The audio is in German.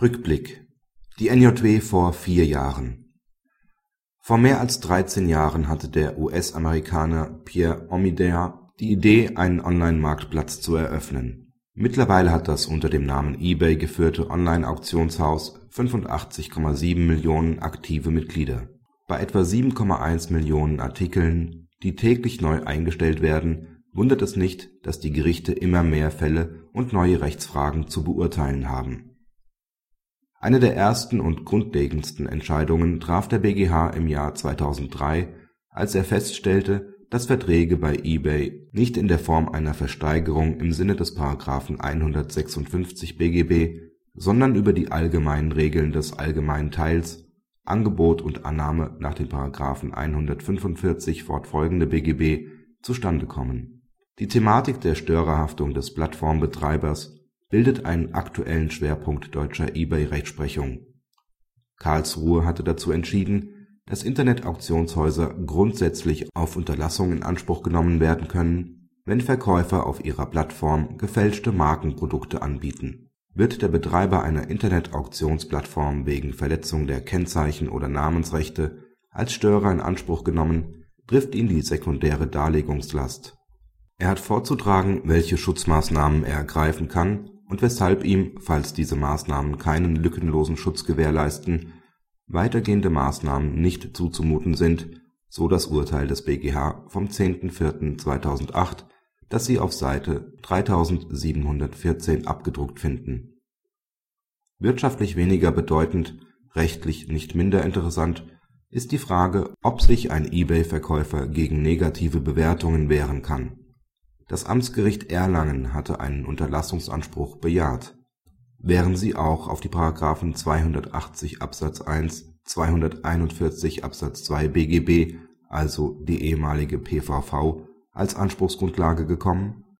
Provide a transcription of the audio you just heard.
Rückblick Die NJW vor vier Jahren Vor mehr als 13 Jahren hatte der US-Amerikaner Pierre Omidyar die Idee, einen Online-Marktplatz zu eröffnen. Mittlerweile hat das unter dem Namen eBay geführte Online-Auktionshaus 85,7 Millionen aktive Mitglieder. Bei etwa 7,1 Millionen Artikeln, die täglich neu eingestellt werden, wundert es nicht, dass die Gerichte immer mehr Fälle und neue Rechtsfragen zu beurteilen haben. Eine der ersten und grundlegendsten Entscheidungen traf der BgH im Jahr 2003, als er feststellte, dass Verträge bei eBay nicht in der Form einer Versteigerung im Sinne des § 156 BGB, sondern über die allgemeinen Regeln des allgemeinen Teils (Angebot und Annahme nach den § 145 fortfolgende BGB) zustande kommen. Die Thematik der Störerhaftung des Plattformbetreibers bildet einen aktuellen Schwerpunkt deutscher eBay-Rechtsprechung. Karlsruhe hatte dazu entschieden dass Internet-Auktionshäuser grundsätzlich auf Unterlassung in Anspruch genommen werden können, wenn Verkäufer auf ihrer Plattform gefälschte Markenprodukte anbieten. Wird der Betreiber einer Internet-Auktionsplattform wegen Verletzung der Kennzeichen oder Namensrechte als Störer in Anspruch genommen, trifft ihn die sekundäre Darlegungslast. Er hat vorzutragen, welche Schutzmaßnahmen er ergreifen kann und weshalb ihm, falls diese Maßnahmen keinen lückenlosen Schutz gewährleisten weitergehende Maßnahmen nicht zuzumuten sind, so das Urteil des BgH vom 10.04.2008, das Sie auf Seite 3714 abgedruckt finden. Wirtschaftlich weniger bedeutend, rechtlich nicht minder interessant ist die Frage, ob sich ein eBay-Verkäufer gegen negative Bewertungen wehren kann. Das Amtsgericht Erlangen hatte einen Unterlassungsanspruch bejaht wären sie auch auf die § 280 Absatz 1, 241 Absatz 2 BGB, also die ehemalige PVV, als Anspruchsgrundlage gekommen